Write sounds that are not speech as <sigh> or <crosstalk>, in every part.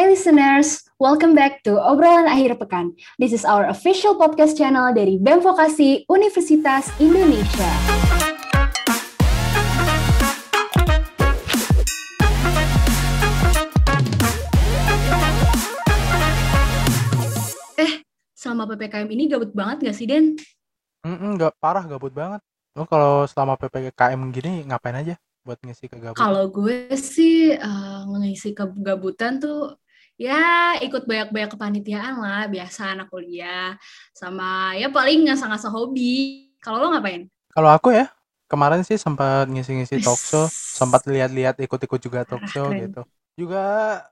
Hai listeners, welcome back to Obrolan Akhir Pekan. This is our official podcast channel dari BEM Vokasi Universitas Indonesia. Eh, selama PPKM ini gabut banget gak sih, Den? Mm nggak parah gabut banget. Lo kalau selama PPKM gini ngapain aja buat ngisi kegabutan? Kalau gue sih uh, ngisi kegabutan tuh ya ikut banyak-banyak kepanitiaan lah, biasa anak kuliah. Sama ya paling ngasah-ngasah hobi. Kalau lo ngapain? Kalau aku ya, kemarin sih sempat ngisi-ngisi talk show, sempat lihat-lihat ikut-ikut juga talk show gitu. Juga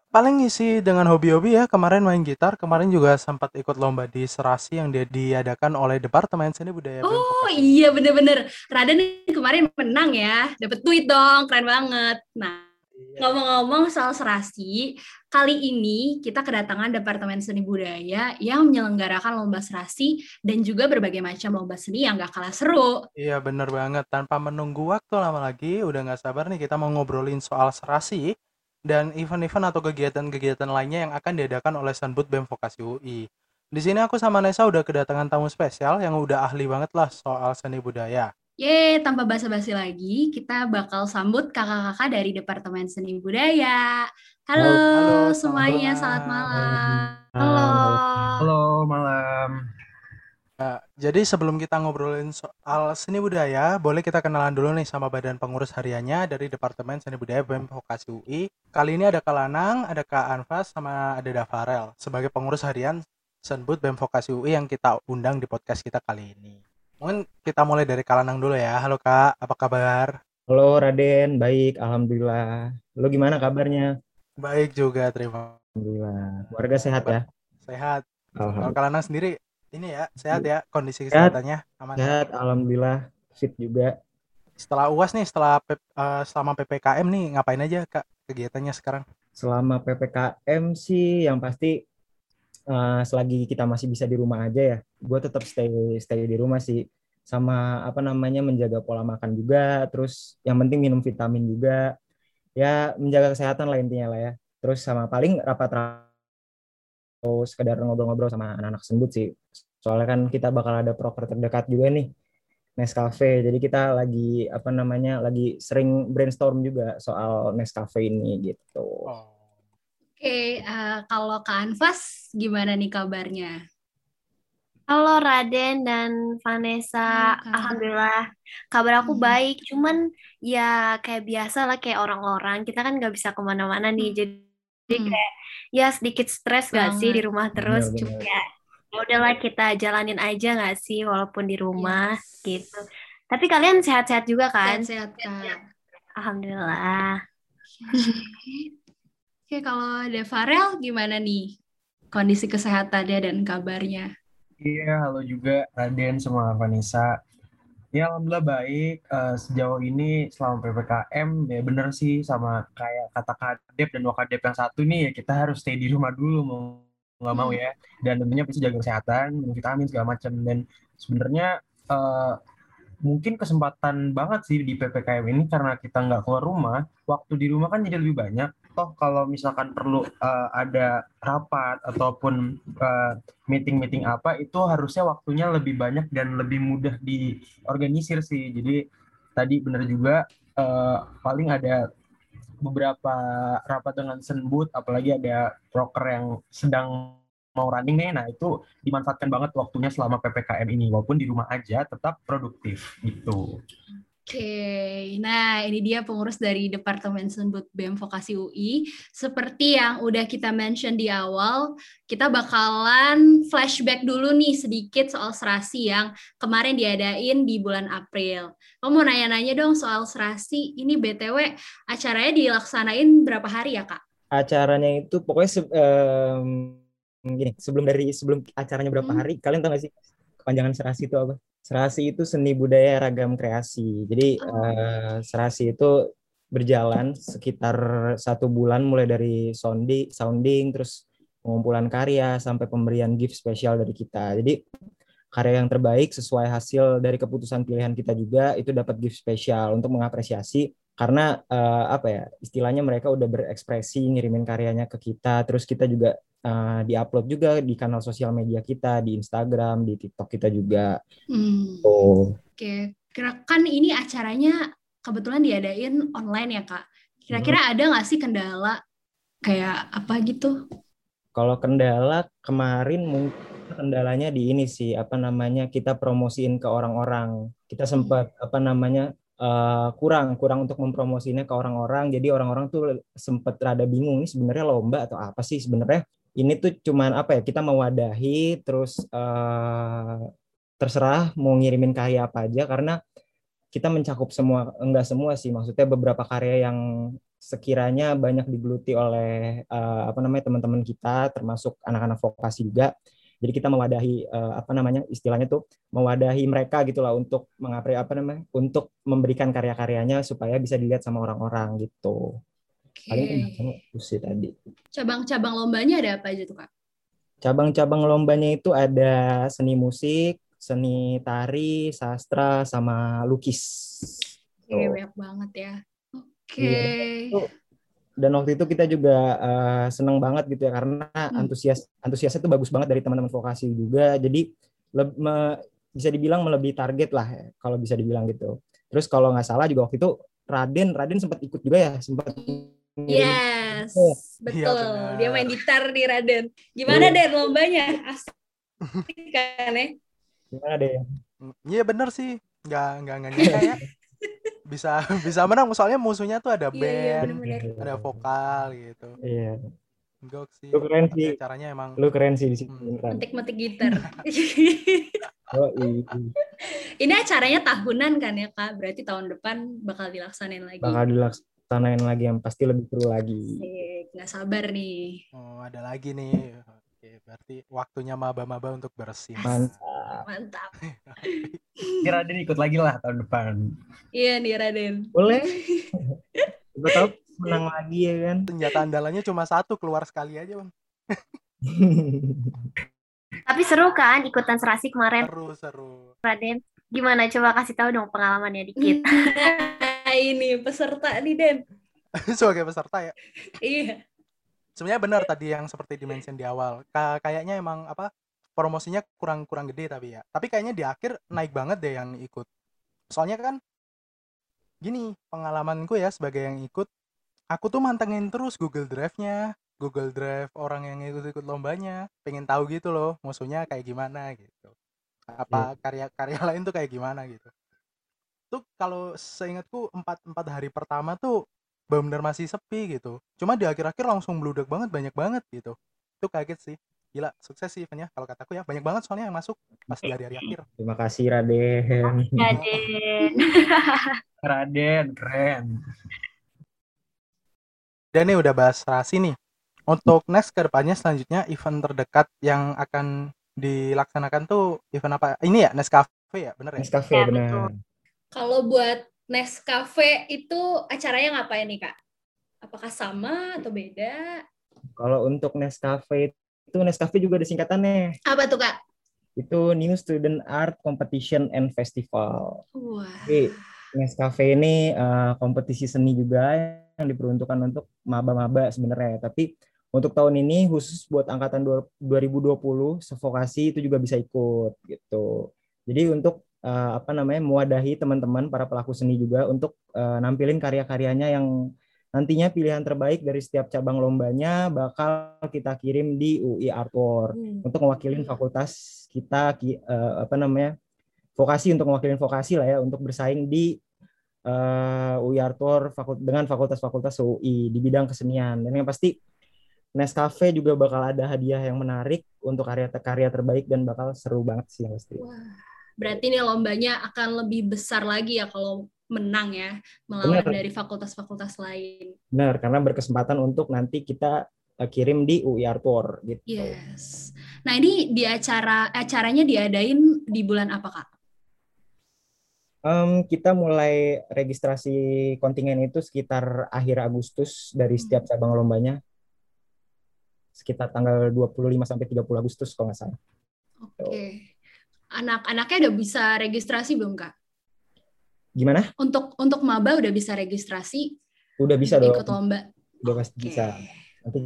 paling ngisi dengan hobi-hobi ya. Kemarin main gitar, kemarin juga sempat ikut lomba di Serasi yang dia diadakan oleh Departemen Seni Budaya Oh iya bener-bener. Raden kemarin menang ya, dapet duit dong, keren banget. Nah Iya. ngomong-ngomong soal serasi, kali ini kita kedatangan Departemen Seni Budaya yang menyelenggarakan lomba serasi dan juga berbagai macam lomba seni yang gak kalah seru. Iya bener banget. Tanpa menunggu waktu lama lagi, udah nggak sabar nih kita mau ngobrolin soal serasi dan event-event atau kegiatan-kegiatan lainnya yang akan diadakan oleh Sanbud BEM Vokasi UI. Di sini aku sama Nesa udah kedatangan tamu spesial yang udah ahli banget lah soal seni budaya. Yeay, tanpa basa-basi lagi, kita bakal sambut kakak-kakak dari Departemen Seni Budaya. Halo, Halo, semuanya, selamat selamat malam. malam. Halo. Halo, malam. Nah, jadi sebelum kita ngobrolin soal seni budaya, boleh kita kenalan dulu nih sama badan pengurus hariannya dari Departemen Seni Budaya BEM Vokasi UI. Kali ini ada Kak Lanang, ada Kak Anfas, sama ada Dafarel sebagai pengurus harian Senbud BEM Vokasi UI yang kita undang di podcast kita kali ini. Mungkin kita mulai dari Kak Lanang dulu ya. Halo Kak, apa kabar? Halo Raden, baik, alhamdulillah. Lo gimana kabarnya? Baik juga, terima Alhamdulillah. Warga sehat ya? sehat. Kalau Lanang sendiri, ini ya, sehat ya, kondisi Sehat. kesehatannya aman. Sehat, alhamdulillah. Fit juga. Setelah UAS nih, setelah eh, selama PPKM nih, ngapain aja Kak kegiatannya sekarang? Selama PPKM sih yang pasti eh, selagi kita masih bisa di rumah aja ya. Gue tetap stay stay di rumah sih. Sama apa namanya menjaga pola makan juga. Terus yang penting minum vitamin juga. Ya menjaga kesehatan lah intinya lah ya. Terus sama paling rapat-rapat atau sekedar ngobrol-ngobrol sama anak-anak sembut sih. Soalnya kan kita bakal ada proker terdekat juga nih, Nescafe. Jadi kita lagi apa namanya lagi sering brainstorm juga soal Nescafe ini gitu. Oh. Oke, eh, kalau Kak Anfas, gimana nih kabarnya? Halo Raden dan Vanessa, Halo. Alhamdulillah kabar aku Hmm. baik. Cuman ya kayak biasa lah kayak orang-orang, kita kan nggak bisa ke mana-mana nih. Jadi Hmm. kayak ya sedikit stres gak sih di rumah terus. Bener, Cuma ya ya udahlah kita jalanin aja gak sih walaupun di rumah Yes. gitu. Tapi kalian sehat-sehat juga kan? Sehat-sehat, Kak. Alhamdulillah. <laughs> Oke, kalau ada Farel, gimana nih kondisi kesehatannya dan kabarnya? Iya, halo juga Raden sama Vanessa. Ya, alhamdulillah baik. Eh, sejauh ini selama PPKM, ya bener sih sama kayak kata Kadep dan Wakadep yang satu nih, ya kita harus stay di rumah dulu mau nggak mau ya. Dan tentunya pasti jaga kesehatan, minum vitamin segala macam. Dan sebenarnya eh, mungkin kesempatan banget sih di PPKM ini karena kita nggak keluar rumah, waktu di rumah kan jadi lebih banyak. Toh kalau misalkan perlu eh, ada rapat ataupun eh, meeting-meeting apa itu harusnya waktunya lebih banyak dan lebih mudah diorganisir sih. Jadi tadi benar juga eh, paling ada beberapa rapat dengan Senbut, apalagi ada broker yang sedang mau running nih. Nah, itu dimanfaatkan banget waktunya selama PPKM ini walaupun di rumah aja tetap produktif gitu. Oke, nah ini dia pengurus dari Departemen Sembut BEM Vokasi UI. Seperti yang udah kita mention di awal, kita bakalan flashback dulu nih sedikit soal serasi yang kemarin diadain di bulan April. Kamu mau nanya-nanya dong soal serasi, ini BTW acaranya dilaksanain berapa hari ya Kak? Acaranya itu pokoknya em, gini, sebelum dari sebelum acaranya berapa Hmm. hari, kalian tahu gak sih kepanjangan serasi itu apa? Serasi itu seni budaya ragam kreasi. Jadi eh, serasi itu berjalan sekitar satu bulan mulai dari sounding, sounding terus pengumpulan karya sampai pemberian gift spesial dari kita. Jadi karya yang terbaik sesuai hasil dari keputusan pilihan kita juga itu dapat gift spesial untuk mengapresiasi karena uh, apa ya istilahnya mereka udah berekspresi ngirimin karyanya ke kita terus kita juga uh, diupload juga di kanal sosial media kita di Instagram di TikTok kita juga Hmm. oh Oke, kira kan ini acaranya kebetulan diadain online ya kak. Kira-kira Hmm. ada nggak sih kendala kayak apa gitu? kalau kendala kemarin mungkin kendalanya di ini sih apa namanya kita promosiin ke orang-orang kita sempat apa namanya uh, kurang kurang untuk mempromosinya ke orang-orang. Jadi orang-orang tuh sempat rada bingung ini sebenarnya lomba atau apa sih? Sebenarnya ini tuh cuman apa ya kita mewadahi terus uh, terserah mau ngirimin karya apa aja karena kita mencakup semua enggak semua sih. Maksudnya beberapa karya yang sekiranya banyak digeluti oleh uh, apa namanya teman-teman kita termasuk anak-anak vokasi juga jadi kita mewadahi uh, apa namanya istilahnya tuh mewadahi mereka gitulah untuk mengapri apa namanya untuk memberikan karya-karyanya supaya bisa dilihat sama orang-orang gitu paling Oke. itu sih tadi Cabang-cabang lombanya ada apa aja tuh kak? cabang-cabang lombanya itu ada seni musik seni tari sastra sama lukis Oke, Tuh. banyak banget ya. Oke. Iya. Dan waktu itu kita juga uh, seneng banget gitu ya karena Hmm. antusias antusiasnya itu bagus banget dari teman-teman vokasi juga jadi leb- me- bisa dibilang melebihi target lah ya, kalau bisa dibilang gitu terus kalau nggak salah juga waktu itu Raden Raden sempat ikut juga ya sempat Yes, Oh, betul. benar. Dia main gitar di Raden. Gimana Iya. Den lombanya? Asik kan ya? gimana deh Iya bener sih, nggak nggak nggak ya. <laughs> Bisa <laughs> bisa menang, soalnya musuhnya tuh ada Iya, iya, band, bener-bener. ada vokal gitu. iya Gok sih. Lu keren sih. Acaranya emang lu keren sih di situ Hmm. Metik-metik gitar. <laughs> oh, iya. Ini acaranya tahunan kan ya kak? Berarti tahun depan bakal dilaksanain lagi. bakal dilaksanain lagi yang pasti lebih seru lagi Asik, Nggak sabar nih. oh, ada lagi nih. Oke, berarti waktunya maba-maba untuk bersin. mantap Mantap. <laughs> Kira Raden ikut lagi lah tahun depan. Iya nih Raden. boleh <laughs> Siapa tahu menang lagi ya kan Senjata andalannya cuma satu, keluar sekali aja bang. Tapi seru kan ikutan serasi kemarin, Seru seru. Raden? Gimana? Coba kasih tahu dong pengalamannya dikit. <laughs> Nah, ini peserta nih Den. Sebagai peserta ya. Iya. Sebenarnya benar tadi yang seperti dimention di awal. Ka- kayaknya emang apa promosinya kurang kurang gede tapi ya. Tapi kayaknya di akhir naik banget deh yang ikut. Soalnya kan gini pengalamanku ya sebagai yang ikut, aku tuh mantengin terus Google Drive-nya, Google Drive orang yang ikut-ikut lombanya, pengen tahu gitu loh musuhnya kayak gimana gitu. Apa karya-karya <laughs> lain tuh kayak gimana gitu. Tuh kalau seingatku empat empat hari pertama tuh benar masih sepi gitu. Cuma di akhir-akhir langsung meludak banget, banyak banget gitu. Itu kaget sih. Gila, sukses sih eventnya kalau kataku ya. Banyak banget soalnya yang masuk pas di hari-hari akhir. terima kasih Raden <laughs> Raden. <laughs> Raden, keren. Dan ini udah bahas rasi nih. Untuk next ke depannya selanjutnya event terdekat yang akan dilaksanakan tuh event apa? Ini ya Nescafe ya, bener ya? Nescafe Ya, benar betul. Kalau buat Nescafe itu acaranya ngapain nih kak? Apakah sama atau beda? kalau untuk Nescafe itu Nescafe juga ada singkatannya Apa tuh kak? itu New Student Art Competition and Festival Wah. Jadi, Nescafe ini eh, kompetisi seni juga yang diperuntukkan untuk maba-maba sebenarnya. Tapi untuk tahun ini khusus buat angkatan dua- 2020 Sefokasi itu juga bisa ikut gitu. Jadi untuk eh, apa namanya mewadahi teman-teman para pelaku seni juga untuk eh, nampilin karya-karyanya yang nantinya pilihan terbaik dari setiap cabang lombanya bakal kita kirim di UI Artwork Hmm. untuk mewakilin fakultas kita ki- eh, apa namanya vokasi untuk mewakilin vokasi lah ya untuk bersaing di eh, UI Artor fakul- dengan fakultas-fakultas UI di bidang kesenian dan yang pasti Nescafe juga bakal ada hadiah yang menarik untuk karya-karya terbaik dan bakal seru banget sih yang pasti. Wah. Berarti nih lombanya akan lebih besar lagi ya kalau menang ya melawan Benar. dari fakultas-fakultas lain. Benar, karena berkesempatan untuk nanti kita eh, kirim di UI Artor gitu. Yes. Nah ini di acara acaranya diadain di bulan apa kak? Em, kita mulai registrasi kontingen itu sekitar akhir Agustus dari setiap cabang lombanya. Sekitar tanggal 25 sampai 30 Agustus kalau nggak salah. Oke. Anak-anaknya udah bisa registrasi belum kak? Gimana? Untuk untuk maba udah bisa registrasi Udah bisa dong. ikut lomba. Udah pasti Oke. bisa. Nanti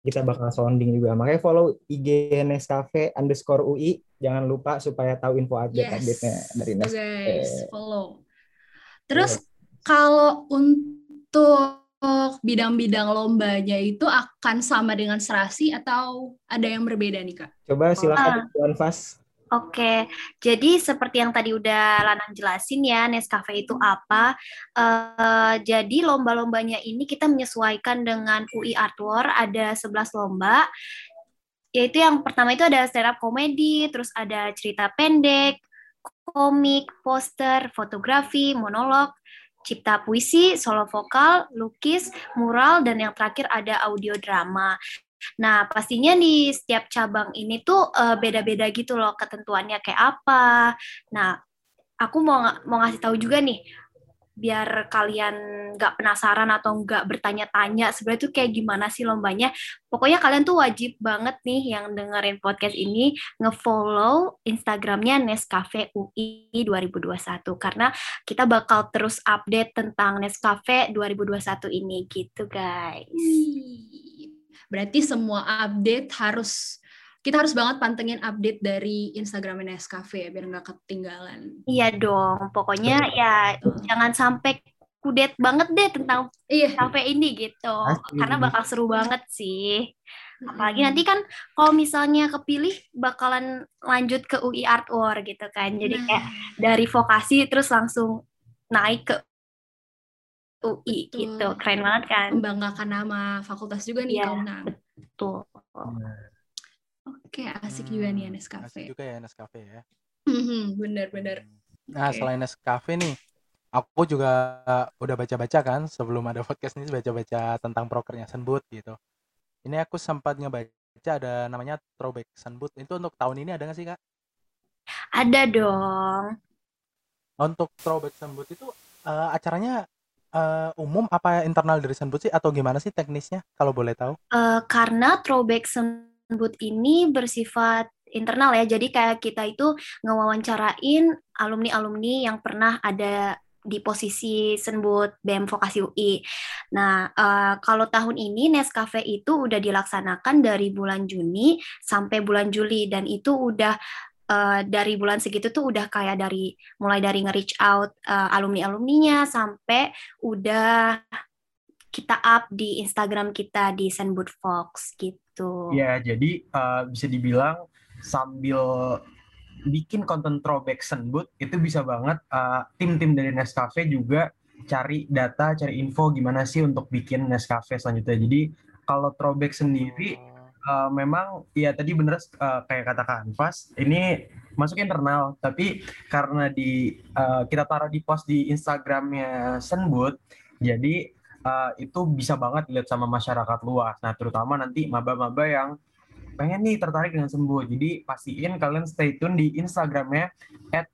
kita bakal sounding juga. Makanya follow IG Nescafe underscore UI. Jangan lupa supaya tahu info update-update-nya dari Tuh, Nescafe. guys, follow. Terus kalau untuk bidang-bidang lombanya itu akan sama dengan serasi atau ada yang berbeda nih kak? Coba Ah. silakan Tuan Fas. Oke, jadi seperti yang tadi udah Lanang jelasin ya, Nescafe itu apa. Eh, jadi lomba-lombanya ini kita menyesuaikan dengan UI Art War, ada 11 lomba. Yaitu yang pertama itu ada stand up comedy, terus ada cerita pendek, komik, poster, fotografi, monolog, cipta puisi, solo vokal, lukis, mural, dan yang terakhir ada audio drama. Nah, pastinya di setiap cabang ini tuh eh, beda-beda gitu loh ketentuannya kayak apa. Nah, aku mau mau ngasih tahu juga nih, biar kalian nggak penasaran atau nggak bertanya-tanya sebenarnya tuh kayak gimana sih lombanya. Pokoknya kalian tuh wajib banget nih yang dengerin podcast ini nge-follow Instagramnya Nescafe UI 2021 karena kita bakal terus update tentang Nescafe 2021 ini gitu guys. Wih, Berarti semua update harus kita harus banget pantengin update dari Instagram Nescafe ya, biar nggak ketinggalan. Iya dong, pokoknya ya jangan sampai kudet banget deh tentang Iya. cafe ini gitu. Pasti. Karena bakal seru banget sih. Apalagi nanti kan kalau misalnya kepilih bakalan lanjut ke UI Art War gitu kan. Jadi Nah, kayak dari vokasi terus langsung naik ke UI Betul. gitu. Keren banget kan? membanggakan nama fakultas juga nih. Kaum Nam. Tuh. Oke, asik juga nih ya Hmm, Nescafe. Asik juga ya Nescafe ya. Mhm, Bener-bener. Nah, Oke. selain Nescafe nih, aku juga udah baca-baca kan sebelum ada podcast ini baca-baca tentang prokernya Sunboot gitu. Ini aku sempat ngebaca ada namanya Throwback Sunboot. Itu untuk tahun ini ada nggak sih, Kak? Ada dong. Untuk Throwback Sunboot itu eh, acaranya eh, umum apa internal dari Sunboot sih atau gimana sih teknisnya kalau boleh tahu? Eh, karena throwback Sunboot ini bersifat internal ya, jadi kayak kita itu ngewawancarain alumni-alumni yang pernah ada di posisi Senbut BEM Vokasi UI. Nah, eh, kalau tahun ini Nescafe itu udah dilaksanakan dari bulan Juni sampai bulan Juli dan itu udah eh, dari bulan segitu tuh udah kayak dari mulai dari nge-reach out eh, alumni-alumninya sampai udah kita up di Instagram kita di Senbut Fox gitu. Ya, jadi eh, bisa dibilang sambil bikin konten throwback Senbut itu bisa banget eh, tim-tim dari Nescafe juga cari data, cari info gimana sih untuk bikin Nescafe selanjutnya. Jadi kalau throwback sendiri eh, memang ya tadi bener eh, kayak kata Kak Anfas, ini masuk internal, tapi karena di eh, kita taruh di post di Instagramnya Senbut, jadi eh, itu bisa banget dilihat sama masyarakat luas. Nah, terutama nanti maba-maba yang pengen nih tertarik dengan Senbut. Jadi pastiin kalian stay tune di Instagramnya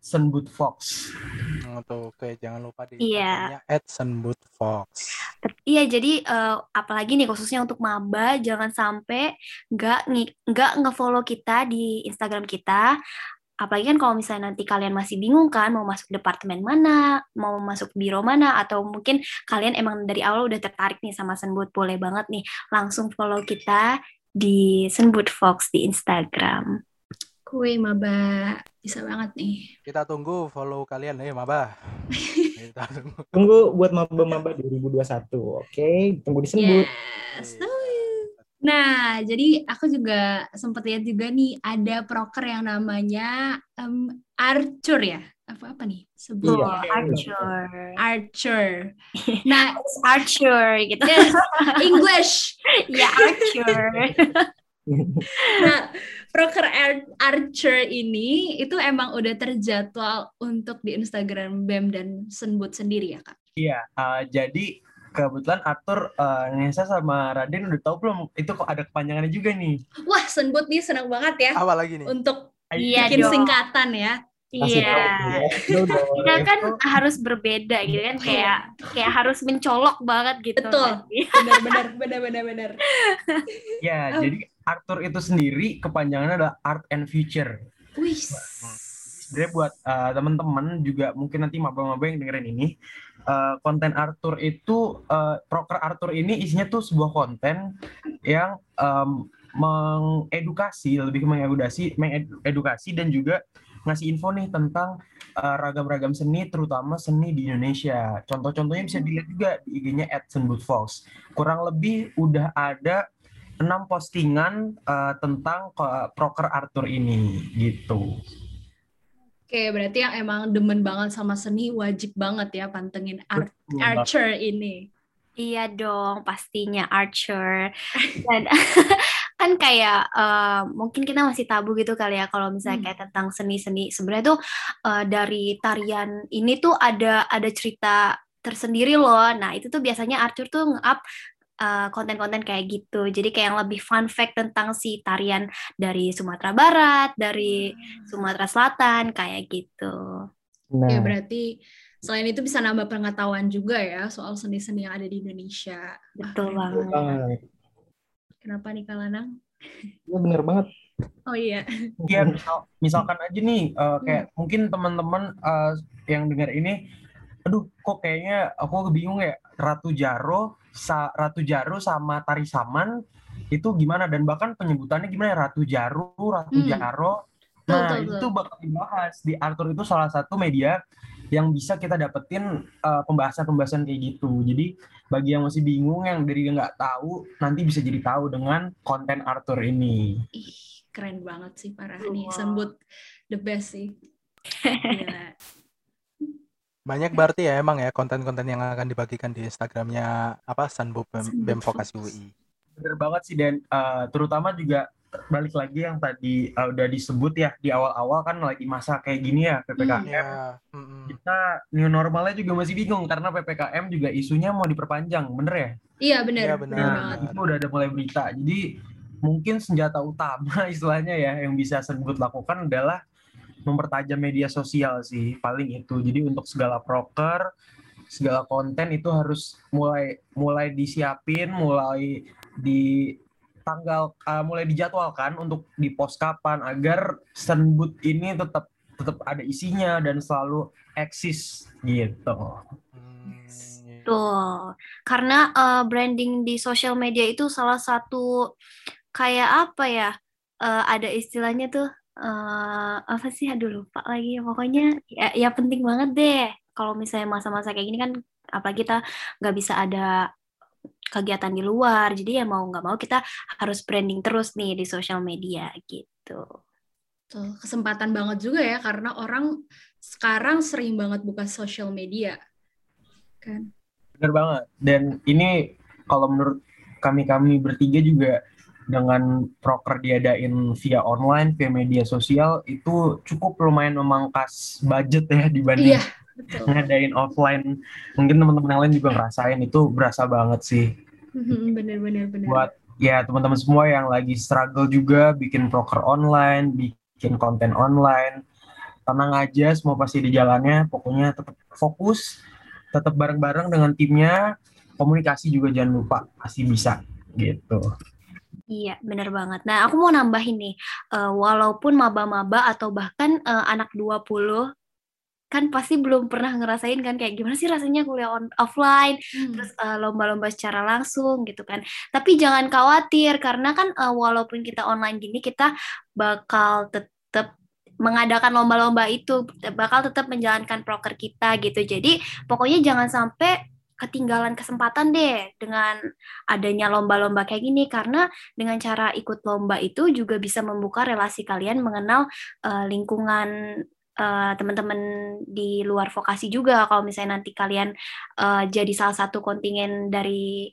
@senbutfox. Hmm, tuh, oke, jangan lupa di Iya. Instagramnya @senbootfox. Bet- Iya, jadi eh, apalagi nih khususnya untuk maba, jangan sampai nggak nggak ngefollow kita di Instagram kita. Apalagi kan kalau misalnya nanti kalian masih bingung kan mau masuk departemen mana, mau masuk biro mana, atau mungkin kalian emang dari awal udah tertarik nih sama Senbut, boleh banget nih langsung follow kita di Senbut Fox di Instagram. Kue maba bisa banget nih. Kita tunggu follow kalian ya, Maba. <laughs> Kita tunggu. Tunggu buat maba-maba 2021. Oke, tunggu di Senbut. Yes. Nah, jadi aku juga sempat lihat juga nih ada proker yang namanya em, Archer ya. Apa apa nih? Sebut Iya. Oh, Archer. Archer. <laughs> Nah, Archer gitu. yes, English. <laughs> ya Archer. Nah, proker Ar- Archer ini itu emang udah terjadwal untuk di Instagram BEM dan Senbut sendiri ya, Kak? Iya, eh, jadi kebetulan Arthur, eh, Nesa sama Raden udah tahu belum? Itu kok ada kepanjangannya juga nih. Wah, Senbut nih senang banget ya Apa lagi nih? untuk Iya bikin dong. singkatan ya. Iya. ya. <laughs> Kita kan harus berbeda gitu kan kayak kayak harus mencolok banget gitu. Betul. nanti. Benar benar benar benar. Ya, Oh. jadi Arthur itu sendiri kepanjangannya adalah Art and Future. Wih. sebenarnya buat uh, teman-teman juga mungkin nanti maba-maba yang dengerin ini uh, konten Arthur itu uh, proker Arthur ini isinya tuh sebuah konten yang um, mengedukasi lebih ke mengedukasi mengedukasi dan juga ngasih info nih tentang uh, ragam-ragam seni terutama seni di Indonesia. Contoh-contohnya bisa dilihat juga di IG-nya @senbutfox. Kurang lebih udah ada enam postingan uh, tentang uh, proker Arthur ini gitu. Oke, berarti yang emang demen banget sama seni wajib banget ya pantengin Ar Archer ini. Iya dong, pastinya Archer. <laughs> Dan <laughs> kan kayak uh, mungkin kita masih tabu gitu kali ya kalau misalnya hmm. kayak tentang seni-seni. Sebenarnya tuh uh, dari tarian ini tuh ada ada cerita tersendiri loh. Nah, itu tuh biasanya Arthur tuh nge-up uh, konten-konten kayak gitu. Jadi kayak yang lebih fun fact tentang si tarian dari Sumatera Barat, dari hmm. Sumatera Selatan kayak gitu. Nah. Ya berarti selain itu bisa nambah pengetahuan juga ya soal seni-seni yang ada di Indonesia. Betul banget. Kenapa nih Kalanang? Ya bener banget. Oh iya. Iya misal, misalkan aja nih uh, kayak hmm. mungkin teman-teman uh, yang dengar ini, aduh kok kayaknya aku bingung ya Ratu Jaro, sa, Ratu Jaro sama Tari Saman itu gimana dan bahkan penyebutannya gimana ya Ratu Jaro, Ratu hmm. Jaro. Nah betul, betul. itu bakal dibahas di Arthur itu salah satu media yang bisa kita dapetin uh, pembahasan-pembahasan kayak gitu. Jadi bagi yang masih bingung yang dari nggak tahu nanti bisa jadi tahu dengan konten Arthur ini. Ih, keren banget sih parah wow. nih sambut the best sih. <laughs> Banyak berarti ya emang ya konten-konten yang akan dibagikan di Instagramnya apa Sanbu BEM, BEM Vokasi UI. Bener banget sih dan uh, terutama juga balik lagi yang tadi uh, udah disebut ya di awal-awal kan lagi masa kayak gini ya ppkm. Hmm, yeah. mm-hmm. Kita new normalnya juga masih bingung karena ppkm juga isunya mau diperpanjang, bener ya? Iya bener. Iya bener. Nah, itu udah ada mulai berita. Jadi mungkin senjata utama <laughs> istilahnya ya yang bisa sebut lakukan adalah mempertajam media sosial sih paling itu. Jadi untuk segala proker, segala konten itu harus mulai mulai disiapin, mulai di tanggal uh, mulai dijadwalkan untuk di pos kapan agar senbut ini tetap tetap ada isinya dan selalu eksis gitu. Tuh, karena uh, branding di sosial media itu salah satu kayak apa ya? Uh, ada istilahnya tuh uh, apa sih? Aduh lupa lagi. Pokoknya ya, ya penting banget deh. Kalau misalnya masa-masa kayak gini kan, apalagi kita nggak bisa ada kegiatan di luar. Jadi ya mau nggak mau kita harus branding terus nih di sosial media gitu. Tuh, kesempatan banget juga ya karena orang sekarang sering banget buka sosial media. Kan? Bener banget. Dan ini kalau menurut kami-kami bertiga juga dengan proker diadain via online, via media sosial itu cukup lumayan memangkas budget ya dibanding iya, ngadain offline. Mungkin teman-teman yang lain juga ngerasain itu berasa banget sih. Bener-bener. Buat ya teman-teman semua yang lagi struggle juga bikin broker online, bikin konten online, tenang aja, semua pasti di jalannya. Pokoknya tetap fokus, tetap bareng-bareng dengan timnya. Komunikasi juga jangan lupa, pasti bisa gitu. Iya, bener banget. Nah, aku mau nambahin nih, uh, walaupun maba-maba atau bahkan uh, anak 20 kan pasti belum pernah ngerasain kan kayak gimana sih rasanya kuliah on, offline hmm. terus eh, lomba-lomba secara langsung gitu kan. Tapi jangan khawatir karena kan uh, walaupun kita online gini kita bakal tetap mengadakan lomba-lomba itu bakal tetap menjalankan proker kita gitu. Jadi pokoknya jangan sampai ketinggalan kesempatan deh dengan adanya lomba-lomba kayak gini. Karena dengan cara ikut lomba itu juga bisa membuka relasi kalian mengenal uh, lingkungan uh, teman-teman di luar vokasi juga kalau misalnya nanti kalian uh, jadi salah satu kontingen dari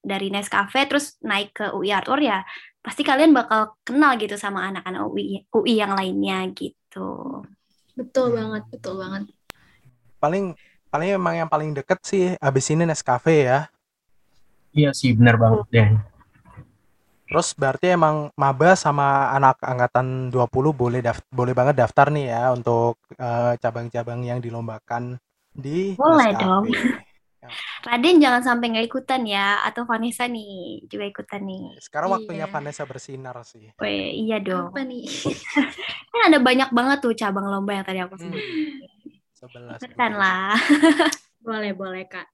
dari Nescafe terus naik ke UI Art ya pasti kalian bakal kenal gitu sama anak-anak UI UI yang lainnya gitu. Betul banget, betul banget. Paling paling emang yang paling deket sih abis ini Nescafe ya. Iya sih benar banget deh. Terus berarti emang maba sama anak angkatan 20 boleh daft boleh banget daftar nih ya untuk cabang cabang-cabang yang dilombakan di Boleh dong. Raden jangan sampai nggak ikutan ya, atau Vanessa nih juga ikutan nih. Sekarang waktunya Iya. Vanessa bersinar sih. Weh, iya dong. Apa nih? <laughs> Kan ada banyak banget tuh cabang lomba yang tadi aku sebut. Hmm. Sebelas. Ikutan lah. boleh, boleh, Kak.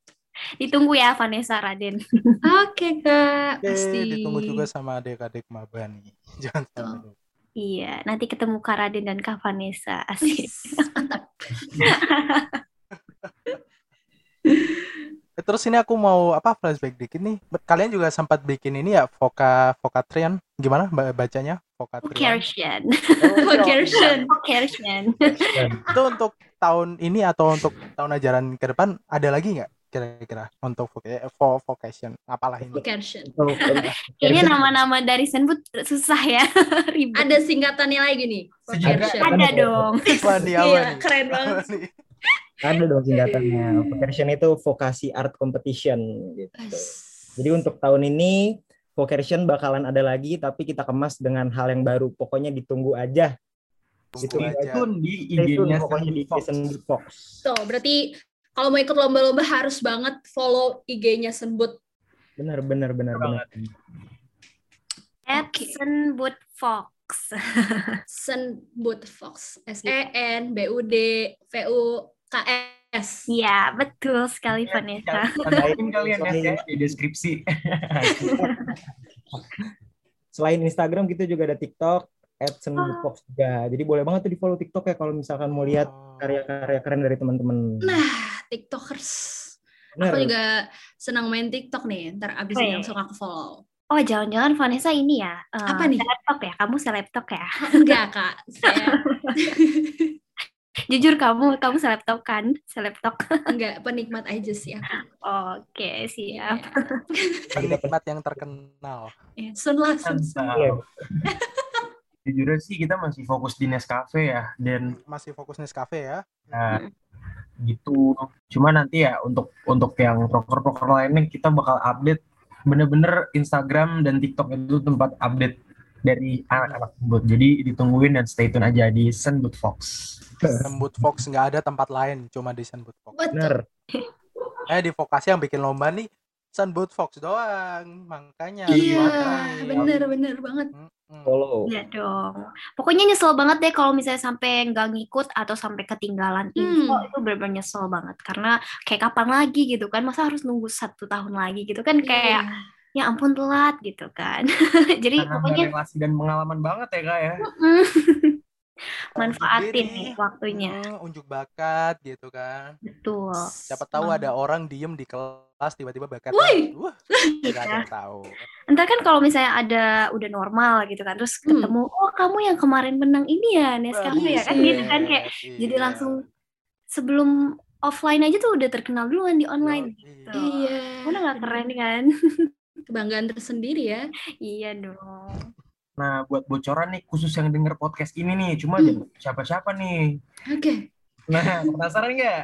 Ditunggu ya Vanessa Raden. <laughs> Oke, Kak. Oke, Pasti. ditunggu juga sama adik-adik maba nih. <laughs> Jangan sampai lupa. Iya, nanti ketemu Kak Raden dan Kak Vanessa. Asik. <laughs> Eh, Terus ini aku mau apa flashback dikit nih. Kalian juga sempat bikin ini ya Voka Vokatrian. Gimana ba- bacanya? Vokatrian. Vocation. Vocation. Vocation. Itu untuk tahun ini atau untuk tahun ajaran ke depan ada lagi nggak kira-kira untuk voca- eh, vo- vocation? Apalah ini? Vocation. <laughs> Kayaknya nama-nama dari Senbut susah ya. <laughs> Ribet. Ada singkatannya lagi nih. Vocation. Ada dong. Iya, keren banget. Ada dong singkatannya. Vocation itu vokasi art competition gitu. Jadi untuk tahun ini Vocation bakalan ada lagi tapi kita kemas dengan hal yang baru. Pokoknya ditunggu aja. Tunggu Itu- aja. Itu di IG-nya pokoknya di Fox. Tuh, berarti kalau mau ikut lomba-lomba harus banget follow IG-nya Senbut. Benar benar benar benar. At Oke. Senbut Fox. <laughs> Senbut Fox. S E N B U D V U K S. Iya, betul sekali Vanessa. Tandain kalian ya di deskripsi. <laughs> Selain Instagram kita juga ada TikTok at Fox juga. Jadi boleh banget tuh di follow TikTok ya kalau misalkan mau lihat Oh. karya-karya keren dari teman-teman. Nah, TikTokers. Benar. Aku juga senang main TikTok nih. Ntar abis ini langsung aku follow. Oh, jangan-jangan Vanessa ini ya. eh, Apa nih? Selebtok ya? Kamu selebtok ya? <laughs> Enggak, Kak. Saya <laughs> Jujur kamu, kamu selebtok kan? Selebtok. <laughs> enggak penikmat aja sih aku. Oke, siap. Penikmat yang terkenal. Ya, sun lah. Mantap. Jujur sih kita masih fokus di Nescafe ya dan Masih fokus Nescafe ya. Nah, gitu. Cuma nanti ya untuk untuk yang proker-proker lainnya kita bakal update bener-bener Instagram dan TikTok itu tempat update dari anak-anak Senbut. Jadi ditungguin dan stay tune aja di Senbut Fox. Sembut Fox nggak ada tempat lain, cuma di Sembut Fox. Benar. <laughs> Eh di vokasi yang bikin lomba nih Sembut Fox doang, makanya. Iya, bener-bener banget. Mm-mm. Follow. Iya dong. Pokoknya nyesel banget deh kalau misalnya sampai nggak ngikut atau sampai ketinggalan info Hmm. itu bener-bener nyesel banget karena kayak kapan lagi gitu kan masa harus nunggu satu tahun lagi gitu kan kayak Iya. ya ampun telat gitu kan. <laughs> Jadi Karena pokoknya relasi dan pengalaman banget ya kak ya. <laughs> manfaatin diri, nih waktunya. unjuk bakat gitu kan. Betul. Siapa tahu Banget. ada orang diem di kelas tiba-tiba bakat. Wah, Iya. nggak ada yang tahu. Entar kan kalau misalnya ada udah normal gitu kan terus Hmm. ketemu oh kamu yang kemarin menang ini ya Nescafe ya kan Iya. gitu kan kayak jadi Iya. langsung sebelum offline aja tuh udah terkenal duluan di online. Yoi. Iya. Mana nggak keren kan? Kebanggaan tersendiri ya. iya dong. Nah buat bocoran nih khusus yang denger podcast ini nih, cuma Hmm. siapa-siapa nih. Oke. Nah penasaran nggak?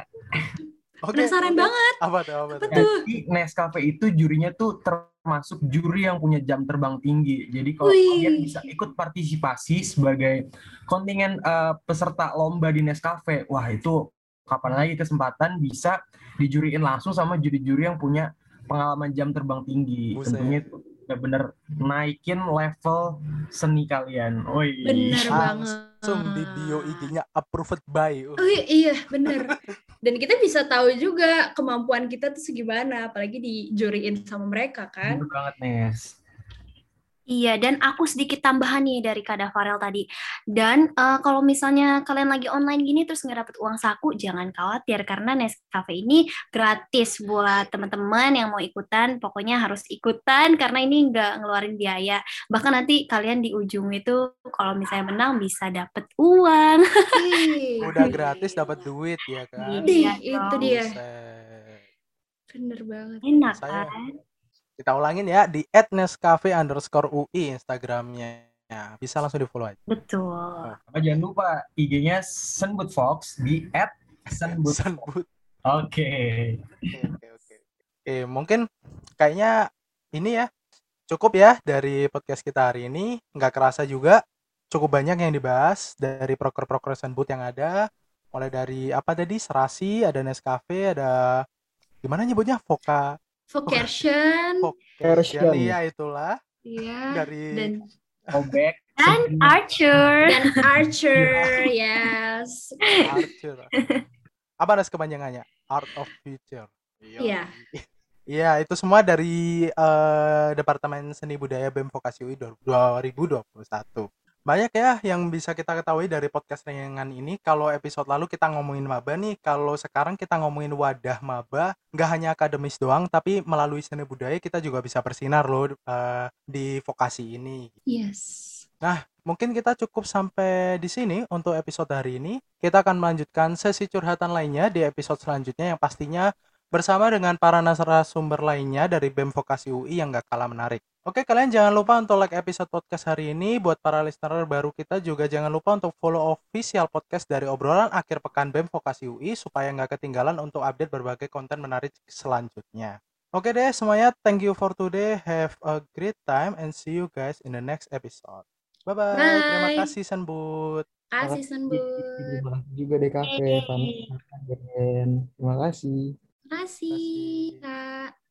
Oke, Penasaran banget. Apa tuh? Apa tuh? Betul. Jadi Nescafe itu jurinya tuh termasuk juri yang punya jam terbang tinggi. Jadi kalau Wih. kalian bisa ikut partisipasi sebagai kontingen eh, peserta lomba di Nescafe, wah itu kapan lagi kesempatan bisa dijuriin langsung sama juri-juri yang punya pengalaman jam terbang tinggi. Buset. Tentunya itu bener-bener naikin level seni kalian. Woi. Bener banget. Langsung di bio IG-nya approved by. Uh, Oh iya, iya bener. <laughs> Dan kita bisa tahu juga kemampuan kita tuh segimana, apalagi dijuriin sama mereka kan. Bener banget Nes. Iya, dan aku sedikit tambahan nih dari Kak Dafarel tadi. Dan eh, kalau misalnya kalian lagi online gini terus nggak dapet uang saku, jangan khawatir karena Nescafe ini gratis buat teman-teman yang mau ikutan. Pokoknya harus ikutan karena ini nggak ngeluarin biaya. Bahkan nanti kalian di ujung itu kalau misalnya menang bisa dapet uang. Udah gratis dapat duit ya kan. Iya itu dia. Bener banget. Enak Saya- kan? Kita ulangin ya di @nescafe underscore UI Instagramnya. Bisa langsung di follow aja. Betul. Oh, jangan lupa IG-nya Senbut Fox di @senbut. Sambut. Oke. Oke, oke, oke. Oke, mungkin kayaknya ini ya cukup ya dari podcast kita hari ini. Nggak kerasa juga cukup banyak yang dibahas dari proker-proker Senbut yang ada. Mulai dari apa tadi? Serasi, ada Nescafe, ada gimana nyebutnya voka Vocation. vocation iya itulah Iya. dari Dan Obek. Dan Archer. dan Archer, yes. Archer apa ada kepanjangannya Art of Future Iya. Iya, itu semua dari eh, Departemen Seni Budaya BEM Vokasi UI 2021. Banyak ya yang bisa kita ketahui dari podcast ringan ini. Kalau episode lalu kita ngomongin maba nih, kalau sekarang kita ngomongin wadah maba, nggak hanya akademis doang, tapi melalui seni budaya kita juga bisa bersinar loh eh, di vokasi ini. Yes. Mungkin kita cukup sampai di sini untuk episode hari ini. Kita akan melanjutkan sesi curhatan lainnya di episode selanjutnya yang pastinya bersama dengan para narasumber lainnya dari BEM Vokasi UI yang gak kalah menarik. Oke, kalian jangan lupa untuk like episode podcast hari ini. Buat para listener baru kita juga jangan lupa untuk follow official podcast dari obrolan akhir pekan BEM Vokasi UI supaya nggak ketinggalan untuk update berbagai konten menarik selanjutnya. Oke deh semuanya, thank you for today. Have a great time and see you guys in the next episode. Bye-bye. Terima Bye. kasih Senbut. Kasih Senbut. Terima kasih juga Van. Terima kasih. Kasih, Kak.